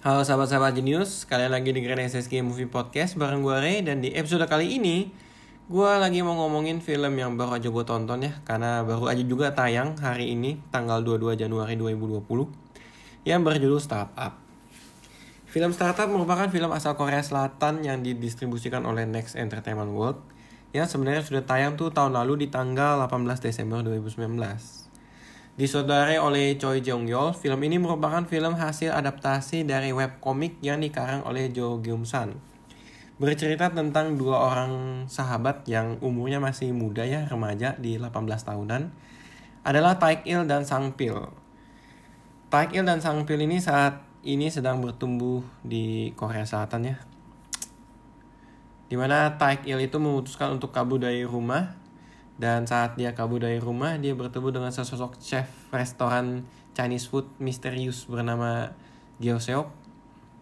Halo sahabat-sahabat Genius, kalian lagi di Grand SSG Movie Podcast bareng gue Ray Dan di episode kali ini, gue lagi mau ngomongin film yang baru aja gue tonton ya Karena baru aja juga tayang hari ini, tanggal 22 Januari 2020 Yang berjudul Startup. Film Startup merupakan film asal Korea Selatan yang didistribusikan oleh Next Entertainment World Yang sebenarnya sudah tayang tuh tahun lalu di tanggal 18 Desember 2019 Disudarai oleh Choi Jong Yol, film ini merupakan film hasil adaptasi dari webkomik yang dikarang oleh Jo Gyum San. Bercerita tentang dua orang sahabat yang umurnya masih muda ya, remaja di 18 tahunan. Adalah Taek Il dan Sang Pil. Taek Il dan Sang Pil ini saat ini sedang bertumbuh di Korea Selatan ya. Di mana Taek Il itu memutuskan untuk kabur dari rumah dan saat dia kabur dari rumah, dia bertemu dengan sesosok chef restoran Chinese food misterius bernama Gyo Seok.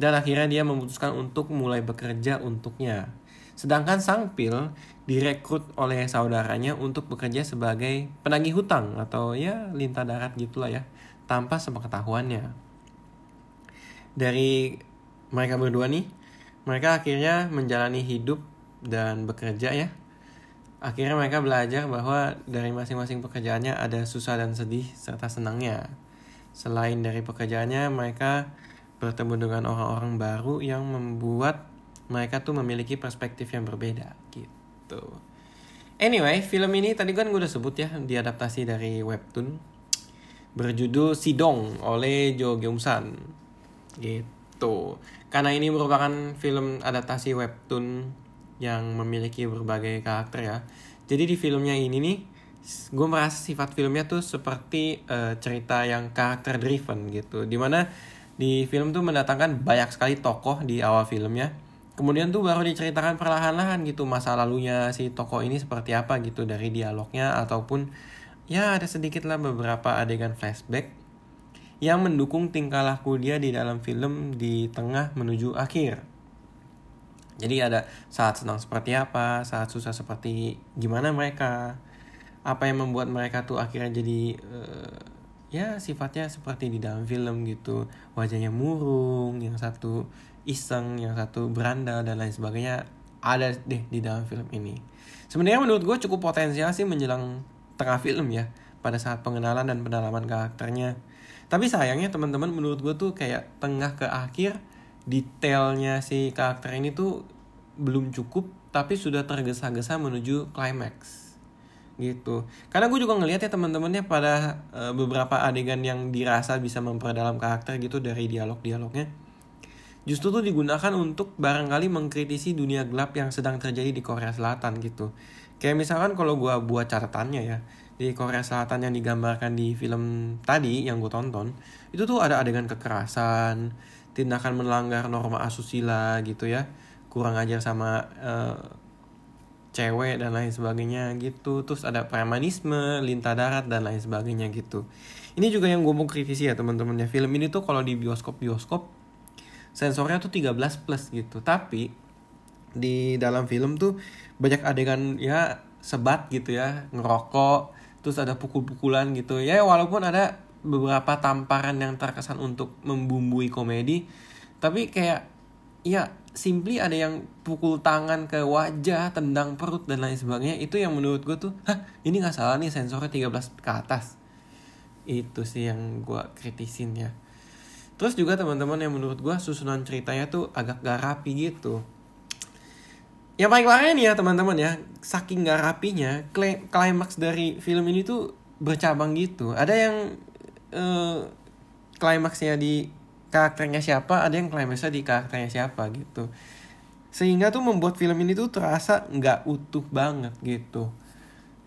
Dan akhirnya dia memutuskan untuk mulai bekerja untuknya. Sedangkan Sang Pil direkrut oleh saudaranya untuk bekerja sebagai penagih hutang atau ya lintah darat gitulah ya, tanpa sepengetahuannya. Dari mereka berdua nih, mereka akhirnya menjalani hidup dan bekerja ya Akhirnya mereka belajar bahwa dari masing-masing pekerjaannya ada susah dan sedih serta senangnya. Selain dari pekerjaannya, mereka bertemu dengan orang-orang baru yang membuat mereka tuh memiliki perspektif yang berbeda gitu. Anyway, film ini tadi kan gue udah sebut ya diadaptasi dari webtoon berjudul Sidong oleh Jo Gyum San gitu. Karena ini merupakan film adaptasi webtoon yang memiliki berbagai karakter ya. Jadi di filmnya ini nih, gue merasa sifat filmnya tuh seperti uh, cerita yang karakter driven gitu. Di mana di film tuh mendatangkan banyak sekali tokoh di awal filmnya. Kemudian tuh baru diceritakan perlahan-lahan gitu masa lalunya si tokoh ini seperti apa gitu dari dialognya ataupun ya ada sedikit lah beberapa adegan flashback yang mendukung tingkah laku dia di dalam film di tengah menuju akhir. Jadi ada saat senang seperti apa, saat susah seperti gimana mereka, apa yang membuat mereka tuh akhirnya jadi uh, ya sifatnya seperti di dalam film gitu, wajahnya murung, yang satu iseng, yang satu berandal dan lain sebagainya ada deh di dalam film ini. Sebenarnya menurut gue cukup potensial sih menjelang tengah film ya pada saat pengenalan dan pendalaman karakternya. Tapi sayangnya teman-teman menurut gue tuh kayak tengah ke akhir detailnya si karakter ini tuh belum cukup tapi sudah tergesa-gesa menuju climax. Gitu. Karena gue juga ngelihat ya teman-temannya pada uh, beberapa adegan yang dirasa bisa memperdalam karakter gitu dari dialog-dialognya. Justru tuh digunakan untuk barangkali mengkritisi dunia gelap yang sedang terjadi di Korea Selatan gitu. Kayak misalkan kalau gue buat catatannya ya di Korea Selatan yang digambarkan di film tadi yang gue tonton itu tuh ada adegan kekerasan tindakan melanggar norma asusila gitu ya. Kurang ajar sama uh, cewek dan lain sebagainya gitu. Terus ada premanisme lintah darat dan lain sebagainya gitu. Ini juga yang gue mau kritisi ya teman-teman ya. Film ini tuh kalau di bioskop bioskop sensornya tuh 13 plus gitu. Tapi di dalam film tuh banyak adegan ya sebat gitu ya. Ngerokok terus ada pukul-pukulan gitu. Ya walaupun ada beberapa tamparan yang terkesan untuk membumbui komedi tapi kayak ya simply ada yang pukul tangan ke wajah tendang perut dan lain sebagainya itu yang menurut gue tuh hah ini nggak salah nih sensornya 13 ke atas. Itu sih yang gue kritisin ya. Terus juga teman-teman yang menurut gue susunan ceritanya tuh agak gak rapi gitu. Yang paling parah nih ya teman-teman ya saking gak rapinya klimaks dari film ini tuh bercabang gitu. Ada yang uh, klimaksnya di karakternya siapa ada yang klimaksnya di karakternya siapa gitu. Sehingga tuh membuat film ini tuh terasa nggak utuh banget gitu.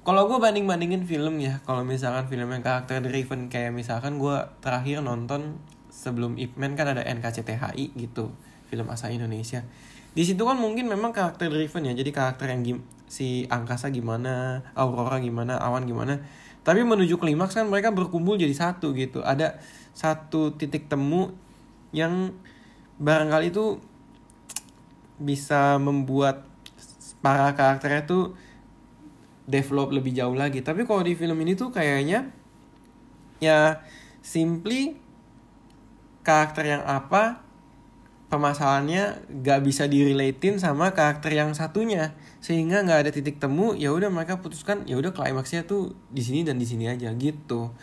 Kalau gue banding bandingin film ya kalau misalkan film yang karakter driven kayak misalkan gue terakhir nonton sebelum Ip Man kan ada NKCTHI gitu film asal Indonesia. Di situ kan mungkin memang karakter driven ya jadi karakter yang si angkasa gimana aurora gimana awan gimana tapi menuju klimaks kan mereka berkumpul jadi satu gitu. Ada satu titik temu yang barangkali itu bisa membuat para karakternya tuh develop lebih jauh lagi. Tapi kalau di film ini tuh kayaknya ya simply karakter yang apa permasalahannya gak bisa direlatein sama karakter yang satunya. Sehingga nggak ada titik temu ya udah mereka putuskan ya udah klimaksnya tuh di sini dan di sini aja gitu.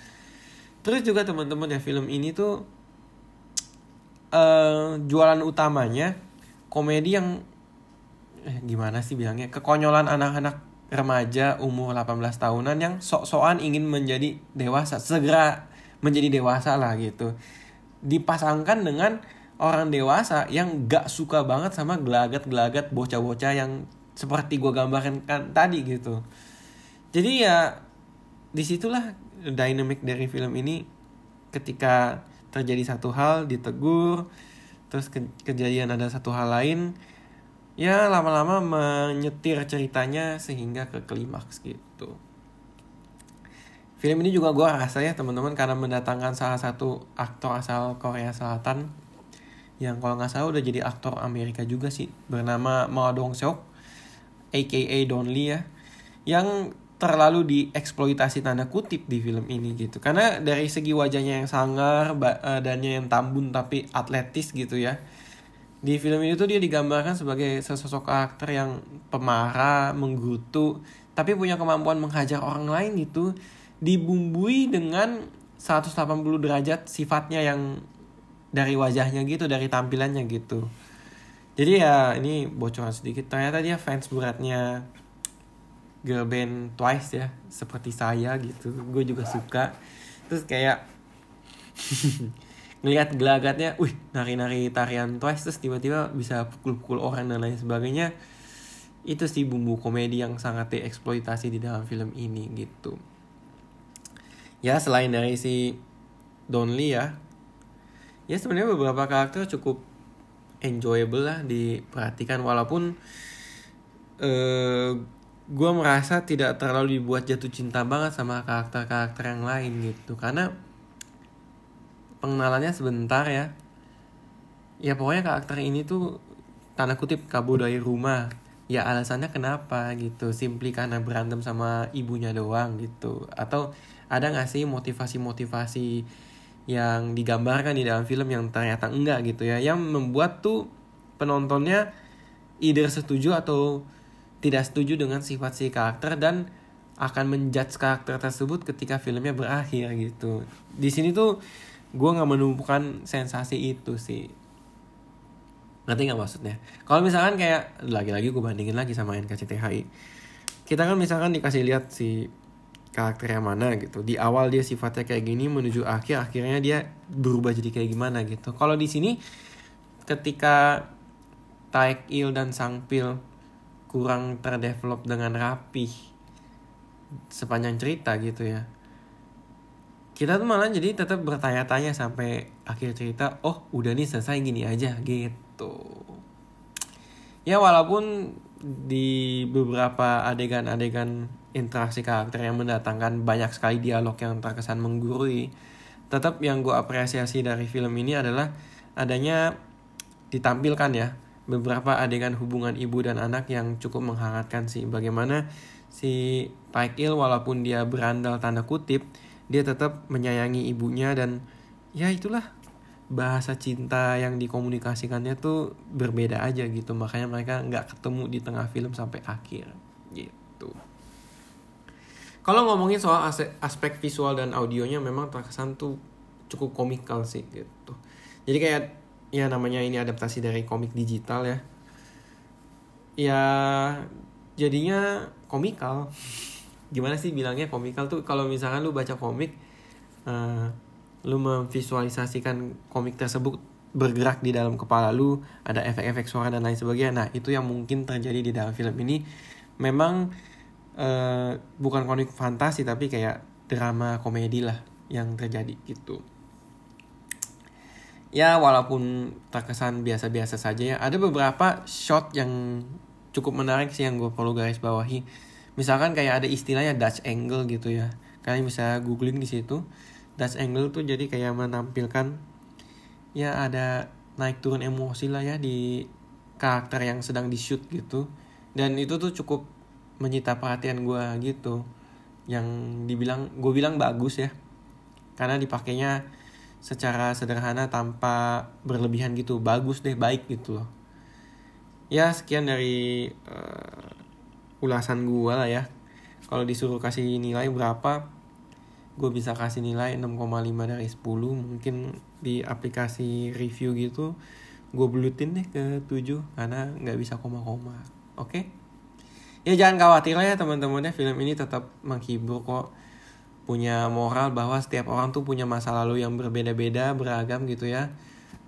Terus juga teman-teman ya film ini tuh uh, jualan utamanya komedi yang eh, gimana sih bilangnya? Kekonyolan anak-anak remaja umur 18 tahunan yang sok-sokan ingin menjadi dewasa segera menjadi dewasa lah gitu. Dipasangkan dengan orang dewasa yang gak suka banget sama gelagat-gelagat bocah-bocah yang seperti gue gambarkan kan tadi gitu. Jadi ya di situlah dynamic dari film ini. Ketika terjadi satu hal ditegur terus ke kejadian ada satu hal lain ya lama-lama menyetir ceritanya sehingga ke klimaks gitu. Film ini juga gue rasa ya teman-teman karena mendatangkan salah satu aktor asal Korea Selatan yang kalau nggak salah udah jadi aktor Amerika juga sih. Bernama Ma Dong Seok aka Don Lee ya. Yang terlalu dieksploitasi tanda kutip di film ini gitu. Karena dari segi wajahnya yang sangar badannya yang tambun tapi atletis gitu ya. Di film ini tuh dia digambarkan sebagai sesosok karakter yang pemarah, menggutu, tapi punya kemampuan menghajar orang lain itu dibumbui dengan 180 derajat sifatnya yang dari wajahnya gitu, dari tampilannya gitu. Jadi ya ini bocoran sedikit. Ternyata dia fans beratnya girl band Twice ya, seperti saya gitu. Gue juga suka. Terus kayak ngelihat gelagatnya, wih nari-nari tarian Twice terus tiba-tiba bisa pukul-pukul orang dan lain sebagainya. Itu sih bumbu komedi yang sangat dieksploitasi di dalam film ini gitu ya selain dari si Donly ya ya sebenarnya beberapa karakter cukup enjoyable lah diperhatikan walaupun uh, eh, gue merasa tidak terlalu dibuat jatuh cinta banget sama karakter-karakter yang lain gitu. Karena pengenalannya sebentar ya. Ya pokoknya karakter ini tuh tanda kutip kabur dari rumah. Ya alasannya kenapa gitu? Simply karena berantem sama ibunya doang gitu. Atau ada gak sih motivasi-motivasi yang digambarkan di dalam film yang ternyata enggak gitu ya. Yang membuat tuh penontonnya either setuju atau tidak setuju dengan sifat si karakter dan akan menjudge karakter tersebut ketika filmnya berakhir gitu. Di sini tuh gue nggak menemukan sensasi itu sih. Ngerti nggak maksudnya? Kalau misalkan kayak lagi-lagi gue bandingin lagi sama NKCTHI kita kan misalkan dikasih lihat si karakter yang mana gitu. Di awal dia sifatnya kayak gini menuju akhir akhirnya dia berubah jadi kayak gimana gitu. Kalau di sini ketika Taek Il dan Sang Pil kurang terdevelop dengan rapi sepanjang cerita gitu ya kita tuh malah jadi tetap bertanya-tanya sampai akhir cerita oh udah nih selesai gini aja gitu. Ya walaupun di beberapa adegan-adegan interaksi karakter yang mendatangkan banyak sekali dialog yang terkesan menggurui. Tetap yang gue apresiasi dari film ini adalah adanya ditampilkan ya beberapa adegan hubungan ibu dan anak yang cukup menghangatkan sih. Bagaimana si Paik Il walaupun dia berandal tanda kutip dia tetap menyayangi ibunya dan ya itulah bahasa cinta yang dikomunikasikannya tuh berbeda aja gitu makanya mereka nggak ketemu di tengah film sampai akhir gitu. Kalau ngomongin soal aspek visual dan audionya memang terkesan tuh cukup komikal sih gitu. Jadi kayak ya namanya ini adaptasi dari komik digital ya. Ya jadinya komikal. Gimana sih bilangnya komikal tuh kalau misalkan lu baca komik uh, lu memvisualisasikan komik tersebut bergerak di dalam kepala lu, ada efek-efek suara dan lain sebagainya. Nah, itu yang mungkin terjadi di dalam film ini. Memang uh, bukan komik fantasi tapi kayak drama komedi lah yang terjadi gitu. Ya walaupun terkesan biasa-biasa saja ya. Ada beberapa shot yang cukup menarik sih yang gue perlu garis bawahi. Misalkan kayak ada istilahnya Dutch angle gitu ya. Kalian bisa googling di situ Dutch angle tuh jadi kayak menampilkan ya ada naik turun emosi lah ya di karakter yang sedang di shoot gitu. Dan itu tuh cukup menyita perhatian gue gitu. Yang dibilang gue bilang bagus ya. Karena dipakainya secara sederhana tanpa berlebihan gitu. Bagus deh baik gitu loh. Ya sekian dari uh, ulasan gue lah ya. Kalau disuruh kasih nilai berapa gue bisa kasih nilai 6,5 dari 10 mungkin di aplikasi review gitu gue belutin deh ke 7 karena nggak bisa koma-koma oke okay? ya jangan khawatir lah ya teman-teman ya film ini tetap menghibur kok punya moral bahwa setiap orang tuh punya masa lalu yang berbeda-beda beragam gitu ya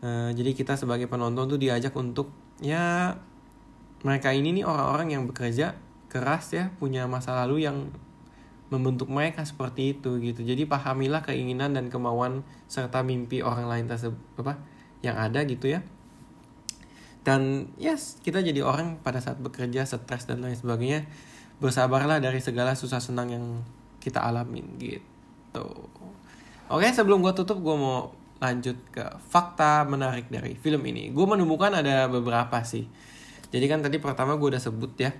uh, jadi kita sebagai penonton tuh diajak untuk ya mereka ini nih orang-orang yang bekerja keras ya punya masa lalu yang membentuk mereka seperti itu gitu. Jadi pahamilah keinginan dan kemauan serta mimpi orang lain tersebut apa yang ada gitu ya. Dan yes kita jadi orang pada saat bekerja stres dan lain sebagainya bersabarlah dari segala susah senang yang kita alamin gitu. Oke sebelum gue tutup gue mau lanjut ke fakta menarik dari film ini. Gue menemukan ada beberapa sih. Jadi kan tadi pertama gue udah sebut ya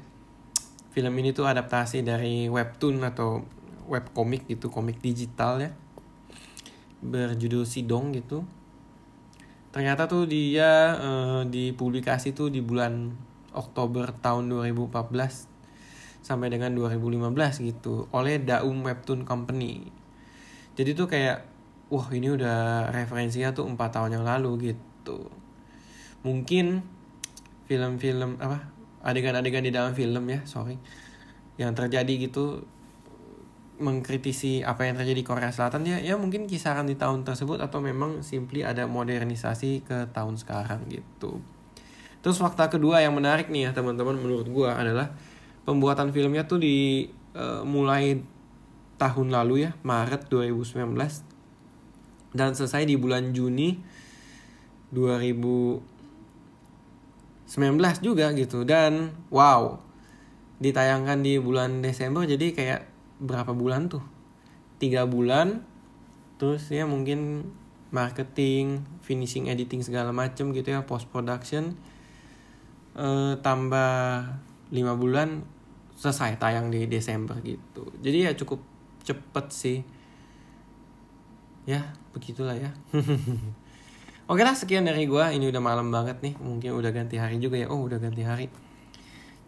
film ini tuh adaptasi dari webtoon atau webkomik gitu komik digital ya. Berjudul Sidong gitu. Ternyata tuh dia uh, dipublikasi tuh di bulan Oktober tahun 2014 sampai dengan 2015 gitu oleh Daum Webtoon Company. Jadi tuh kayak wah ini udah referensinya tuh empat tahun yang lalu gitu. Mungkin film-film apa adegan-adegan di dalam film ya sorry yang terjadi gitu mengkritisi apa yang terjadi di Korea Selatan ya ya mungkin kisaran di tahun tersebut atau memang simply ada modernisasi ke tahun sekarang gitu. Terus fakta kedua yang menarik nih ya teman-teman menurut gua adalah pembuatan filmnya tuh di uh, mulai tahun lalu ya Maret 2019 dan selesai di bulan Juni 2000 19 juga gitu. Dan wow. Ditayangkan di bulan Desember jadi kayak berapa bulan tuh? Tiga bulan terus ya mungkin marketing finishing editing segala macem gitu ya post production eh, tambah lima bulan selesai tayang di Desember gitu. Jadi ya cukup cepet sih. Ya begitulah ya Oke lah sekian dari gue Ini udah malam banget nih. Mungkin udah ganti hari juga ya. Oh udah ganti hari.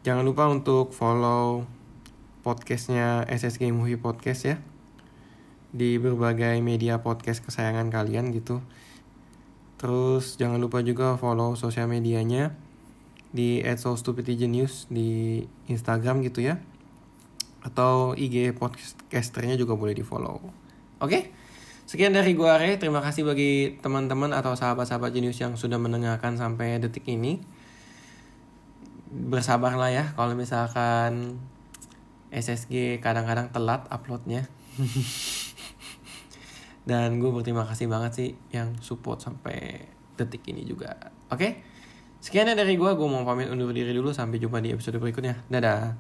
Jangan lupa untuk follow Podcastnya SSG Movie Podcast ya. Di berbagai media podcast kesayangan kalian gitu. Terus jangan lupa juga follow sosial medianya. Di @so_stupidgenius Di Instagram gitu ya. Atau IG podcasternya juga boleh di follow. Oke? okay? Sekian dari gua Re, terima kasih bagi teman-teman atau sahabat-sahabat jenius yang sudah mendengarkan sampai detik ini. Bersabarlah ya kalau misalkan SSG kadang-kadang telat uploadnya. Dan gue berterima kasih banget sih yang support sampai detik ini juga. Oke? Sekian dari gue, gue mau pamit undur diri dulu. Sampai jumpa di episode berikutnya. Dadah.